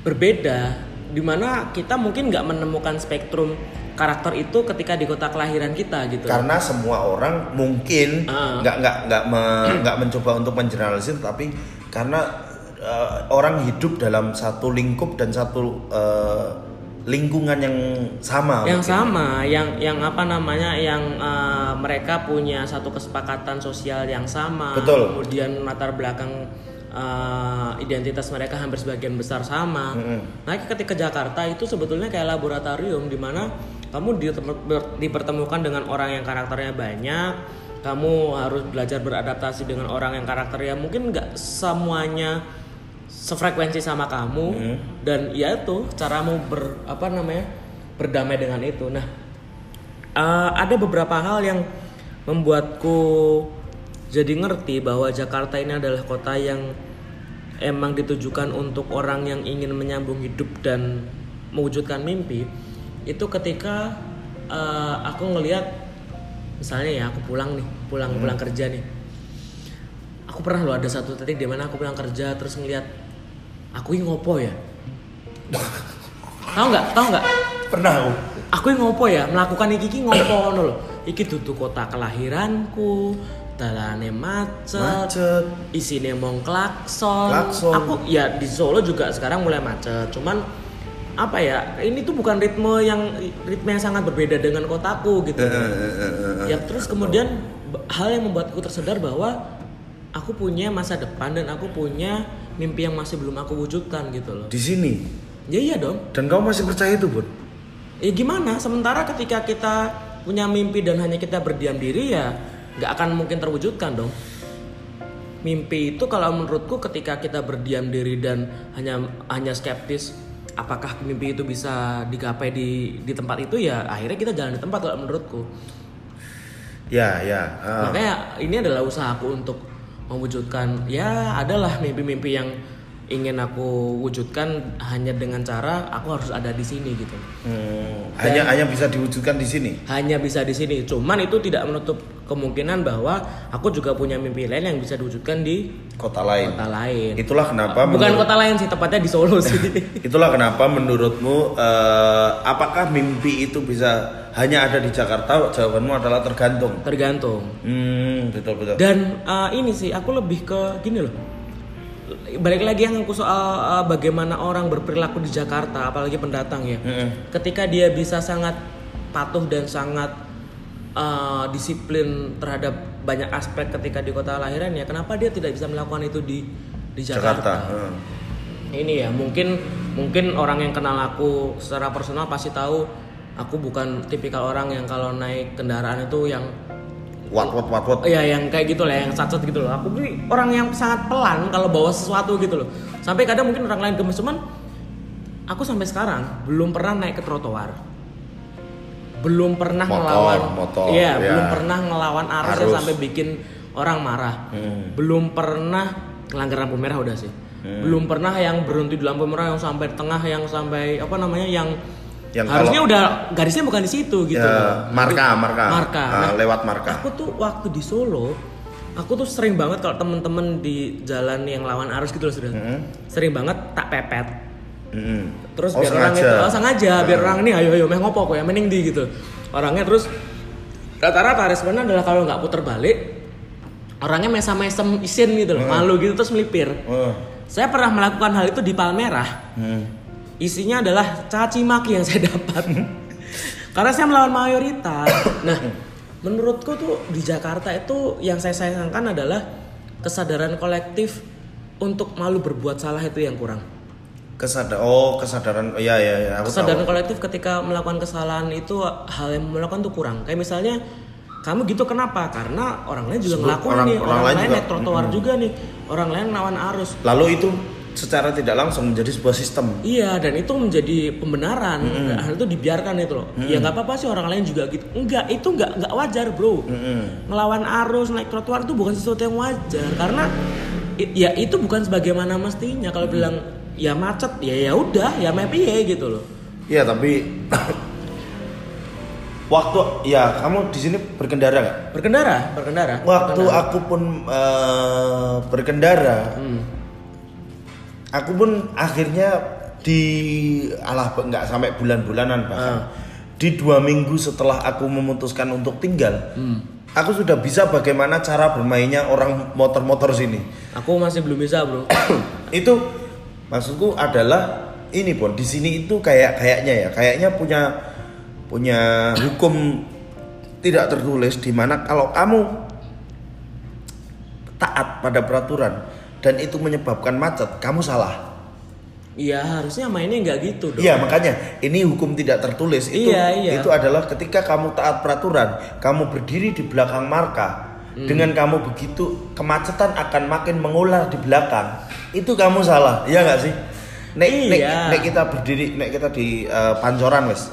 berbeda di mana kita mungkin nggak menemukan spektrum karakter itu ketika di kota kelahiran kita gitu. Karena semua orang mungkin Ah. nggak nggak nggak me- nggak mencoba untuk mengeneralisir, tapi karena eh, orang hidup dalam satu lingkup dan satu eh, lingkungan yang sama. yang mungkin. sama, yang yang apa namanya, yang uh, mereka punya satu kesepakatan sosial yang sama, Betul. kemudian latar belakang uh, identitas mereka hampir sebagian besar sama. Nah, ketika Jakarta itu sebetulnya kayak laboratorium di mana kamu dipertemukan dengan orang yang karakternya banyak, kamu harus belajar beradaptasi dengan orang yang karakternya mungkin nggak semuanya sefrekuensi sama kamu dan ya itu caramu ber apa namanya berdamai dengan itu. Nah eh, ada beberapa hal yang membuatku jadi ngerti bahwa Jakarta ini adalah kota yang emang ditujukan untuk orang yang ingin menyambung hidup dan mewujudkan mimpi. Itu ketika eh, aku ngelihat misalnya ya aku pulang nih pulang pulang kerja nih. Aku pernah loh ada satu titik di mana aku pulang kerja terus ngeliat aku ini ngopo ya tahu nggak tahu nggak Pernah aku. aku ini ngopo ya melakukan iki iki ngopo ngono loh iki duduk kota kelahiranku dalane macet, Macet. isine mong klakson. Klakson. Aku ya di Solo juga sekarang mulai macet. Cuman apa ya? Ini tuh bukan ritme yang ritme yang sangat berbeda dengan kotaku gitu. Eh, eh, eh. Ya terus kemudian hal yang membuatku tersadar bahwa aku punya masa depan dan aku punya mimpi yang masih belum aku wujudkan gitu loh. Di sini. Ya iya dong. Dan kamu masih percaya itu, Bun? Ya gimana? Sementara ketika kita punya mimpi dan hanya kita berdiam diri ya nggak akan mungkin terwujudkan dong. Mimpi itu kalau menurutku ketika kita berdiam diri dan hanya hanya skeptis apakah mimpi itu bisa digapai di di tempat itu ya akhirnya kita jalan di tempat kalau menurutku. Ya, ya. eh. Makanya ini adalah usahaku untuk mewujudkan ya adalah mimpi-mimpi yang ingin aku wujudkan hanya dengan cara aku harus ada di sini gitu. Hmm, hanya hanya bisa diwujudkan di sini. hanya bisa di sini. Cuman itu tidak menutup kemungkinan bahwa aku juga punya mimpi lain yang bisa diwujudkan di Kota lain. kota lain. Itulah kenapa Bukan menurut- kota lain sih, tepatnya di Solo sih. Itulah kenapa menurutmu eh, apakah mimpi itu bisa hanya ada di Jakarta? Jawabanmu adalah tergantung. Tergantung. Hmm, betul betul. Dan uh, ini sih aku lebih ke gini loh. Balik lagi yang aku soal uh, bagaimana orang berperilaku di Jakarta apalagi pendatang ya ketika dia bisa sangat patuh dan sangat uh, disiplin terhadap banyak aspek ketika di kota lahiran ya kenapa dia tidak bisa melakukan itu di di Jakarta. Jakarta, Heeh. ini ya mungkin mungkin orang yang kenal aku secara personal pasti tahu aku bukan tipikal orang yang kalau naik kendaraan itu yang Wat wat wat wat. Iya yang kayak gitu lah, yang sacet gitu loh. Aku ini orang yang sangat pelan kalau bawa sesuatu gitu loh. Sampai kadang mungkin orang lain gemes cuman aku sampai sekarang belum pernah naik ke trotoar. Belum pernah Motor, ngelawan motor, Iya, ya. belum pernah ngelawan arus, Arus. sampai bikin orang marah. Hmm. Belum pernah ngelanggar lampu merah udah sih. Hmm. Belum pernah yang berhenti di lampu merah yang sampai tengah yang sampai apa namanya yang Yang harusnya kalau- udah garisnya bukan di situ gitu. Ya, marka, marka. Marka. Ah, Nah, lewat marka. Aku tuh waktu di Solo, aku tuh sering banget kalau temen-temen di jalan yang lawan arus gitu loh sudah. Sering banget tak pepet. Mm-mm. Terus Oh, biar orang sengaja. itu oh, sengaja biar orang ini ayo ayo meh ngopo kok ya mending di gitu. Orangnya terus rata-rata responnya adalah kalau nggak puter balik orangnya mesam-mesem isin gitu loh, malu gitu terus melipir. Oh. Saya pernah melakukan hal itu di Palmerah. Hmm. Isinya adalah caci maki yang saya dapat. Karena saya melawan mayoritas. Nah, menurutku tuh di Jakarta itu yang saya sayangkan adalah kesadaran kolektif untuk malu berbuat salah itu yang kurang. Kesadar oh kesadaran iya iya iya aku Kesadaran tahu. kolektif ketika melakukan kesalahan itu hal yang melakukan tuh kurang. Kayak misalnya kamu gitu kenapa? Karena orang lain juga ngelakuin orang- nih, orang orang, lain lain juga. naik trotoar juga nih, orang lain lawan arus. Lalu itu secara tidak langsung menjadi sebuah sistem. Iya dan itu menjadi pembenaran Dan hal itu dibiarkan itu loh. Ya nggak apa-apa sih orang lain juga gitu. Enggak itu nggak nggak wajar bro. Ngelawan arus naik trotoar itu bukan sesuatu yang wajar karena ya itu bukan sebagaimana mestinya. Kalau bilang ya macet ya ya udah ya mepi ya gitu loh. Iya tapi waktu ya kamu di sini berkendara nggak? Berkendara berkendara. Waktu berkendara. aku pun eh, berkendara, Hmm. Aku pun akhirnya di alah nggak sampai bulan-bulanan bahkan Ah. di dua minggu setelah aku memutuskan untuk tinggal, Hmm. aku sudah bisa bagaimana cara bermainnya orang motor-motor sini. Aku masih belum bisa bro. itu maksudku adalah ini pun di sini itu kayak kayaknya ya kayaknya punya punya hukum tidak tertulis di mana kalau kamu taat pada peraturan dan itu menyebabkan macet kamu salah Iya harusnya mainnya nggak gitu dong. iya makanya ini hukum tidak tertulis itu Iya, iya. itu adalah ketika kamu taat peraturan kamu berdiri di belakang marka Hmm. dengan kamu begitu kemacetan akan makin mengular di belakang itu kamu salah iya nggak sih nek, nek, Iya. nek kita berdiri nek kita di eh, pancoran wes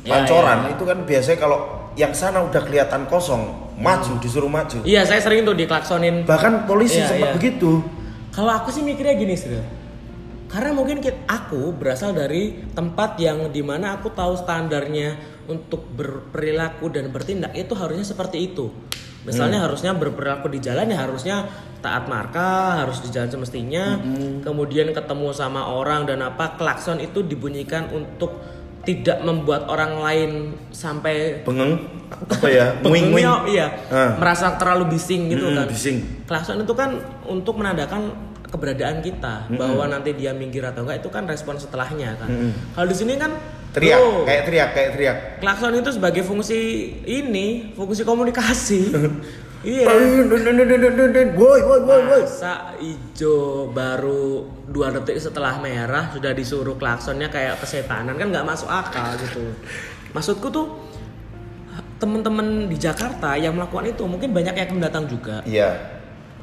Iya, pancoran iya. itu kan biasanya kalau yang sana udah kelihatan kosong maju disuruh maju Iya saya sering tuh diklaksonin. bahkan polisi Iya, sempat iya. begitu Kalau aku sih mikirnya gini sih. Karena mungkin aku berasal dari tempat yang di mana aku tahu standarnya untuk berperilaku dan bertindak itu harusnya seperti itu. Misalnya harusnya berperilaku di jalan ya harusnya taat marka, harus di jalan semestinya. Kemudian ketemu sama orang dan apa klakson itu dibunyikan untuk tidak membuat orang lain sampai bengeng apa ya? Wing wing bengengnya, iya. Ah. merasa terlalu bising gitu Mm-mm, kan. bising. klakson itu kan untuk menandakan keberadaan kita bahwa nanti dia minggir atau enggak itu kan respon setelahnya kan. Kalau di sini kan teriak bro, kayak teriak kayak teriak. Klakson itu sebagai fungsi ini fungsi komunikasi iya. Woi woi woi woi. Masa hijau baru dua detik setelah merah sudah disuruh klaksonnya kayak kesetanan kan nggak masuk akal gitu. Maksudku tuh temen-temen di Jakarta yang melakukan itu mungkin banyak yang mendatang juga. Iya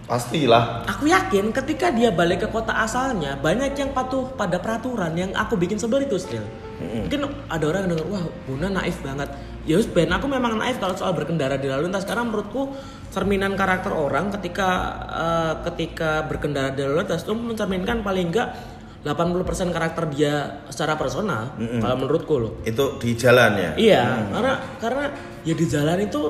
pastilah. Aku yakin ketika dia balik ke kota asalnya banyak yang patuh pada peraturan yang aku bikin sebel itu still. Mungkin ada orang yang denger wah Buna naif banget. Ya Ben aku memang naif kalau soal berkendara di lalu lintas. Karena menurutku cerminan karakter orang ketika eh, ketika berkendara di lalu lintas itu mencerminkan paling enggak 80% karakter dia secara personal kalau menurutku loh. itu di jalan ya? Iya, karena karena ya di jalan itu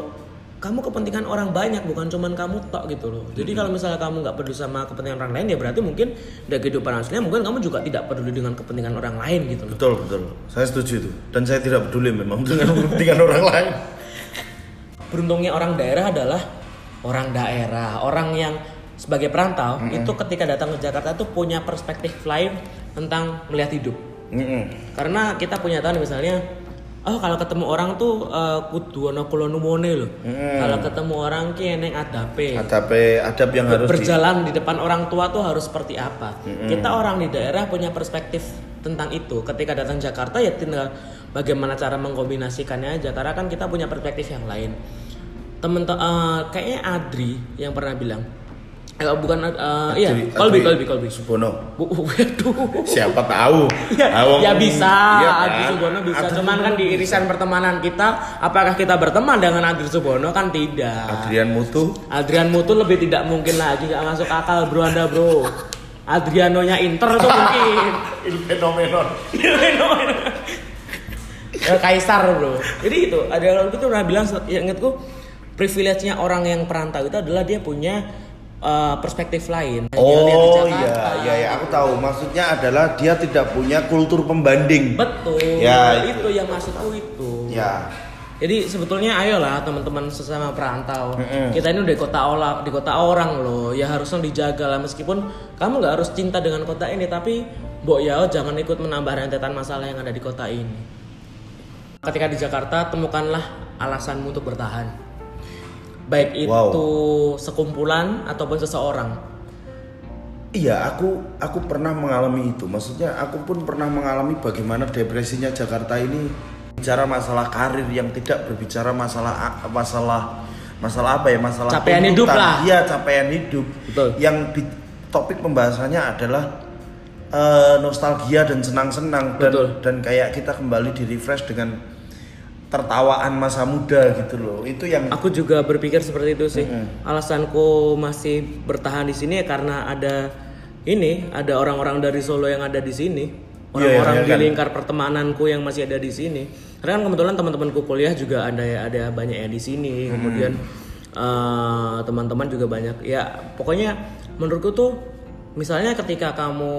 kamu kepentingan orang banyak bukan cuman kamu tok gitu loh. Jadi kalau misalnya kamu nggak peduli sama kepentingan orang lain ya berarti mungkin dari kehidupan aslinya mungkin kamu juga tidak peduli dengan kepentingan orang lain gitu loh. betul betul saya setuju itu dan saya tidak peduli memang dengan kepentingan orang lain Beruntungnya orang daerah adalah orang daerah, orang yang sebagai perantau itu ketika datang ke Jakarta tuh punya perspektif lain tentang melihat hidup. Mm-mm. Karena kita punya tahu misalnya oh kalau ketemu orang tuh eh, kudu ana kula numone lho. Kalau ketemu orang ki eneng adape. Adab adab yang harus di berjalan di depan orang tua tuh harus seperti apa. Kita orang di daerah punya perspektif tentang itu. Ketika datang Jakarta ya tinggal bagaimana cara mengkombinasikannya aja. Karena kan kita punya perspektif yang lain. Temen eh, kayaknya Adri yang pernah bilang, eh, bukan eh, iya Kolbi Kolbi Kolbi. Subono. Bu, waduh. Siapa tahu? Ya, Awang- ya bisa, Iya Adri kan? Subono bisa. Adri Cuman kan di bisa. irisan pertemanan kita, apakah kita berteman dengan Adri Subono kan tidak. Adrian Mutu. Adrian Mutu lebih tidak mungkin lagi nggak masuk akal bro anda bro. Adrianonya Inter tuh mungkin. Ini fenomenon. Eh, Kaisar bro. Jadi itu ada orang itu pernah bilang, ya ingatku privilege-nya orang yang perantau itu adalah dia punya eh, perspektif lain. Oh iya, iya, iya, aku tahu. Maksudnya adalah dia tidak punya kultur pembanding. Betul. Ya, itu. itu. yang maksudku itu. Ya. Jadi sebetulnya ayolah teman-teman sesama perantau. Kita ini udah di kota orang, di kota orang loh. Ya harusnya dijaga lah meskipun kamu nggak harus cinta dengan kota ini, tapi mbok ya jangan ikut menambah rentetan masalah yang ada di kota ini. Ketika di Jakarta temukanlah alasanmu untuk bertahan. Baik itu Wow. sekumpulan ataupun seseorang. Iya, aku aku pernah mengalami itu. Maksudnya aku pun pernah mengalami bagaimana depresinya Jakarta ini bicara masalah karir yang tidak berbicara masalah masalah masalah apa ya masalah Capaian hidup lah. Iya, capaian hidup. Betul. Yang di topik pembahasannya adalah eh, nostalgia dan senang-senang dan Betul. dan kayak kita kembali di refresh dengan tertawaan masa muda gitu loh. Itu yang Aku juga berpikir seperti itu sih. Alasanku masih bertahan di sini ya karena ada ini, ada orang-orang dari Solo yang ada di sini. Iya, Orang-orang iya, di kan. lingkar pertemananku yang masih ada di sini. Karena kan kebetulan teman-temanku kuliah juga ada ada banyak yang di sini. Kemudian eh, teman-teman juga banyak. Ya, pokoknya menurutku tuh misalnya ketika kamu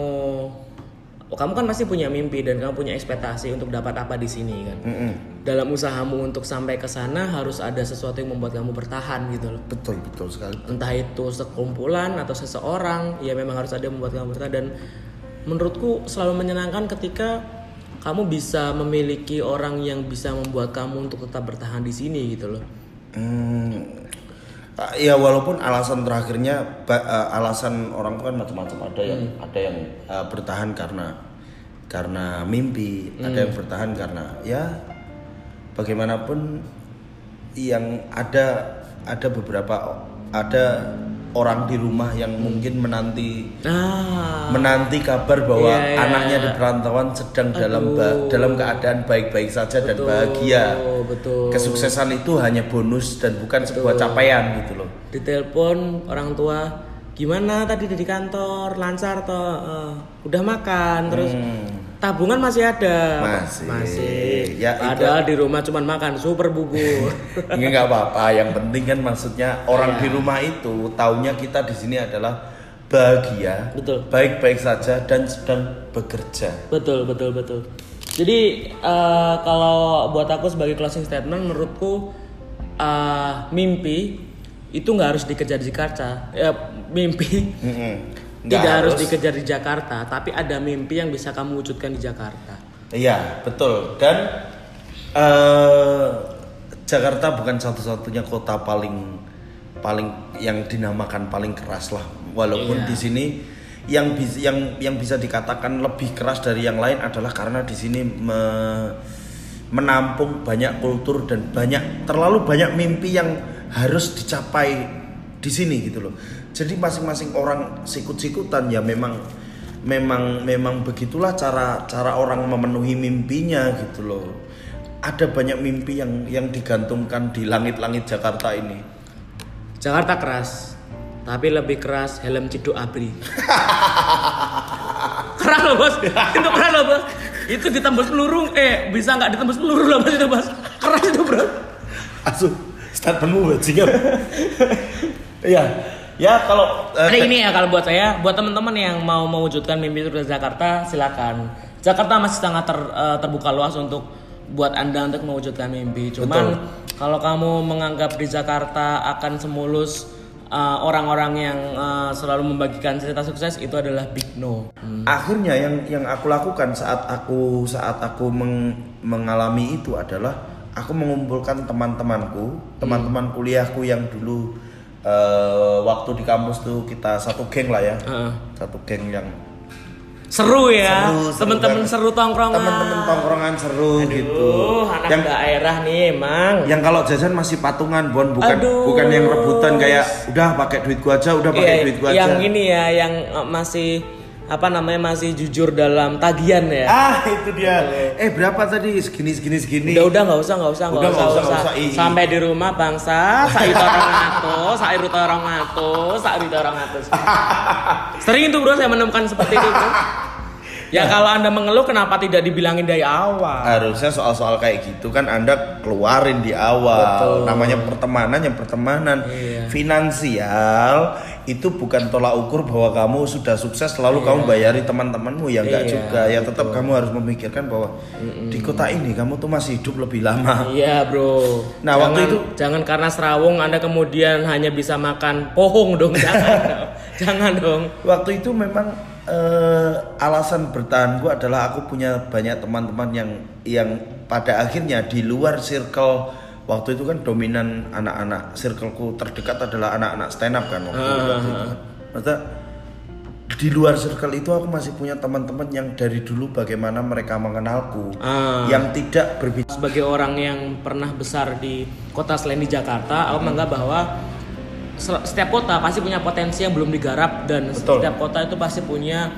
oh, kamu kan pasti punya mimpi dan kamu punya ekspektasi untuk dapat apa di sini kan Mm-mm. dalam usahamu untuk sampai ke sana harus ada sesuatu yang membuat kamu bertahan gitu loh. betul betul sekali. Entah itu sekumpulan atau seseorang, ya memang harus ada yang membuat kamu bertahan dan menurutku selalu menyenangkan ketika kamu bisa memiliki orang yang bisa membuat kamu untuk tetap bertahan di sini gitu loh. Hmm, ah, ya walaupun alasan terakhirnya ah, alasan orang tua kan macam-macam ada yang Hmm. ada yang ah, bertahan karena karena mimpi, ada Hmm. yang bertahan karena ya bagaimanapun yang ada ada beberapa ada orang di rumah yang mungkin menanti Ah, menanti kabar bahwa Iya, iya, anaknya di iya. perantauan sedang dalam Aduh. dalam keadaan baik-baik saja dan betul, bahagia. Betul. Kesuksesan itu hanya bonus dan bukan sebuah capaian gitu loh. Ditelepon orang tua, gimana tadi di kantor, lancar toh, Eh, udah makan, terus tabungan masih ada, Hmm. Masih. masih. Ya, itu- Padahal di rumah cuman makan super bubur. Ini nggak apa-apa. Yang penting kan maksudnya orang Iya. di rumah itu taunya kita di sini adalah bahagia, Betul. baik-baik saja dan sedang bekerja. betul, betul, betul. Jadi eh, kalau buat aku sebagai closing statement, menurutku eh, mimpi itu nggak harus dikejar di Jakarta. Ya, mimpi Mm-mm. Nggak tidak harus dikejar di Jakarta, tapi ada mimpi yang bisa kamu wujudkan di Jakarta. Iya betul dan eh Jakarta bukan satu-satunya kota paling paling yang dinamakan paling keras lah walaupun Iya. di sini yang bisa yang yang bisa dikatakan lebih keras dari yang lain adalah karena di sini me- menampung banyak kultur dan banyak terlalu banyak mimpi yang harus dicapai di sini gitu loh. Jadi masing-masing orang sikut-sikutan ya memang memang memang begitulah cara cara orang memenuhi mimpinya gitu loh. Ada banyak mimpi yang yang digantungkan di langit-langit Jakarta ini. Jakarta keras, tapi lebih keras helm ciduk abri. keras loh bos, itu keras loh bos. Itu ditembus peluru, eh bisa nggak ditembus peluru loh bos itu bos. Keras itu bro. Asu, statementmu bajingan. Iya. Ya kalau eh, Jadi ini ya kalau buat saya, buat teman-teman yang mau mewujudkan mimpi di Jakarta, silakan. Jakarta masih sangat ter- eh, terbuka luas untuk buat anda untuk mewujudkan mimpi. Cuman Betul. kalau kamu menganggap di Jakarta akan semulus uh, orang-orang yang uh, selalu membagikan cerita sukses itu adalah big no. Hmm. akhirnya yang yang aku lakukan saat aku saat aku meng- mengalami itu adalah aku mengumpulkan teman-temanku teman-teman kuliahku yang dulu eh, waktu di kampus tuh kita satu geng lah ya Heeh. satu geng yang Seru ya, Seru, seru temen-temen banget. seru tongkrongan. teman-teman tongkrongan seru gitu Aduh, anak yang daerah nih emang. yang kalau jajan masih patungan bon bukan Aduh. bukan yang rebutan kayak udah pakai duit gua aja udah pakai Iya, duit gua yang aja ini ya, yang uh, masih apa namanya masih jujur dalam tagihan ya. ah itu dia eh berapa tadi segini segini segini Udah udah nggak usah nggak usah nggak usah, usah, usah. Ih. Sampai di rumah bangsa, sair orang atus, sair orang atus, sair orang atus. Sering itu bro saya menemukan seperti itu. Bro. Ya kalau anda mengeluh kenapa tidak dibilangin dari awal? harusnya soal-soal kayak gitu kan anda keluarin di awal Betul. namanya pertemanan yang pertemanan Iya. finansial itu bukan tolak ukur bahwa kamu sudah sukses lalu kamu bayari teman-temanmu. Ya enggak Iya, juga. Ya tetap kamu harus memikirkan bahwa di kota ini kamu tuh masih hidup lebih lama. Iya bro. Nah, jangan, waktu itu- jangan karena serawung anda kemudian hanya bisa makan pohong dong, jangan, dong. jangan dong. waktu itu memang eh, alasan bertahanku adalah aku punya banyak teman-teman yang yang pada akhirnya di luar circle waktu itu kan dominan anak-anak circleku terdekat adalah anak-anak stand up kan waktu, Ah, waktu itu. Maksudnya di luar circle itu aku masih punya teman-teman yang dari dulu bagaimana mereka mengenalku Ah. yang tidak berbicara Sebagai orang yang pernah besar di kota selain di Jakarta, aku menganggap bahwa setiap kota pasti punya potensi yang belum digarap dan Betul. setiap kota itu pasti punya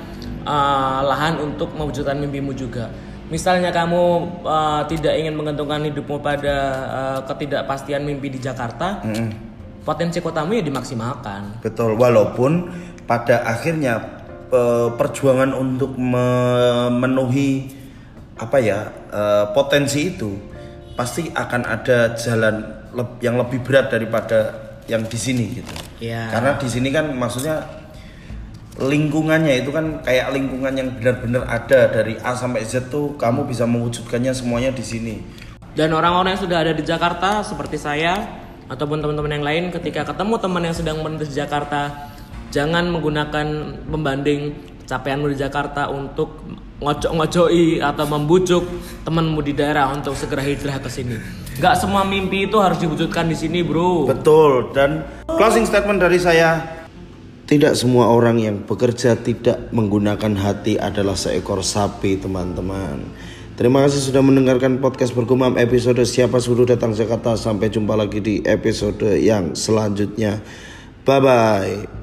uh, lahan untuk mewujudkan mimpimu juga. Misalnya kamu uh, tidak ingin menggantungkan hidupmu pada uh, ketidakpastian mimpi di Jakarta, potensi kotamu ya dimaksimalkan. Betul, walaupun pada akhirnya eh, perjuangan untuk memenuhi apa ya eh, potensi itu pasti akan ada jalan yang lebih berat daripada yang di sini gitu. Ya. Karena di sini kan maksudnya lingkungannya itu kan kayak lingkungan yang benar-benar ada dari A sampai Z tuh kamu bisa mewujudkannya semuanya di sini. Dan orang-orang yang sudah ada di Jakarta seperti saya ataupun teman-teman yang lain ketika ketemu teman yang sedang menuju Jakarta jangan menggunakan pembanding capaianmu di Jakarta untuk ngocok-ngocoi atau membujuk temanmu di daerah untuk segera hijrah ke sini. Gak semua mimpi itu harus diwujudkan di sini, Bro. Betul dan closing statement dari saya tidak semua orang yang bekerja tidak menggunakan hati adalah seekor sapi teman-teman. Terima kasih sudah mendengarkan podcast bergumam episode Siapa Suruh Datang Jakarta. Sampai jumpa lagi di episode yang selanjutnya. Bye bye.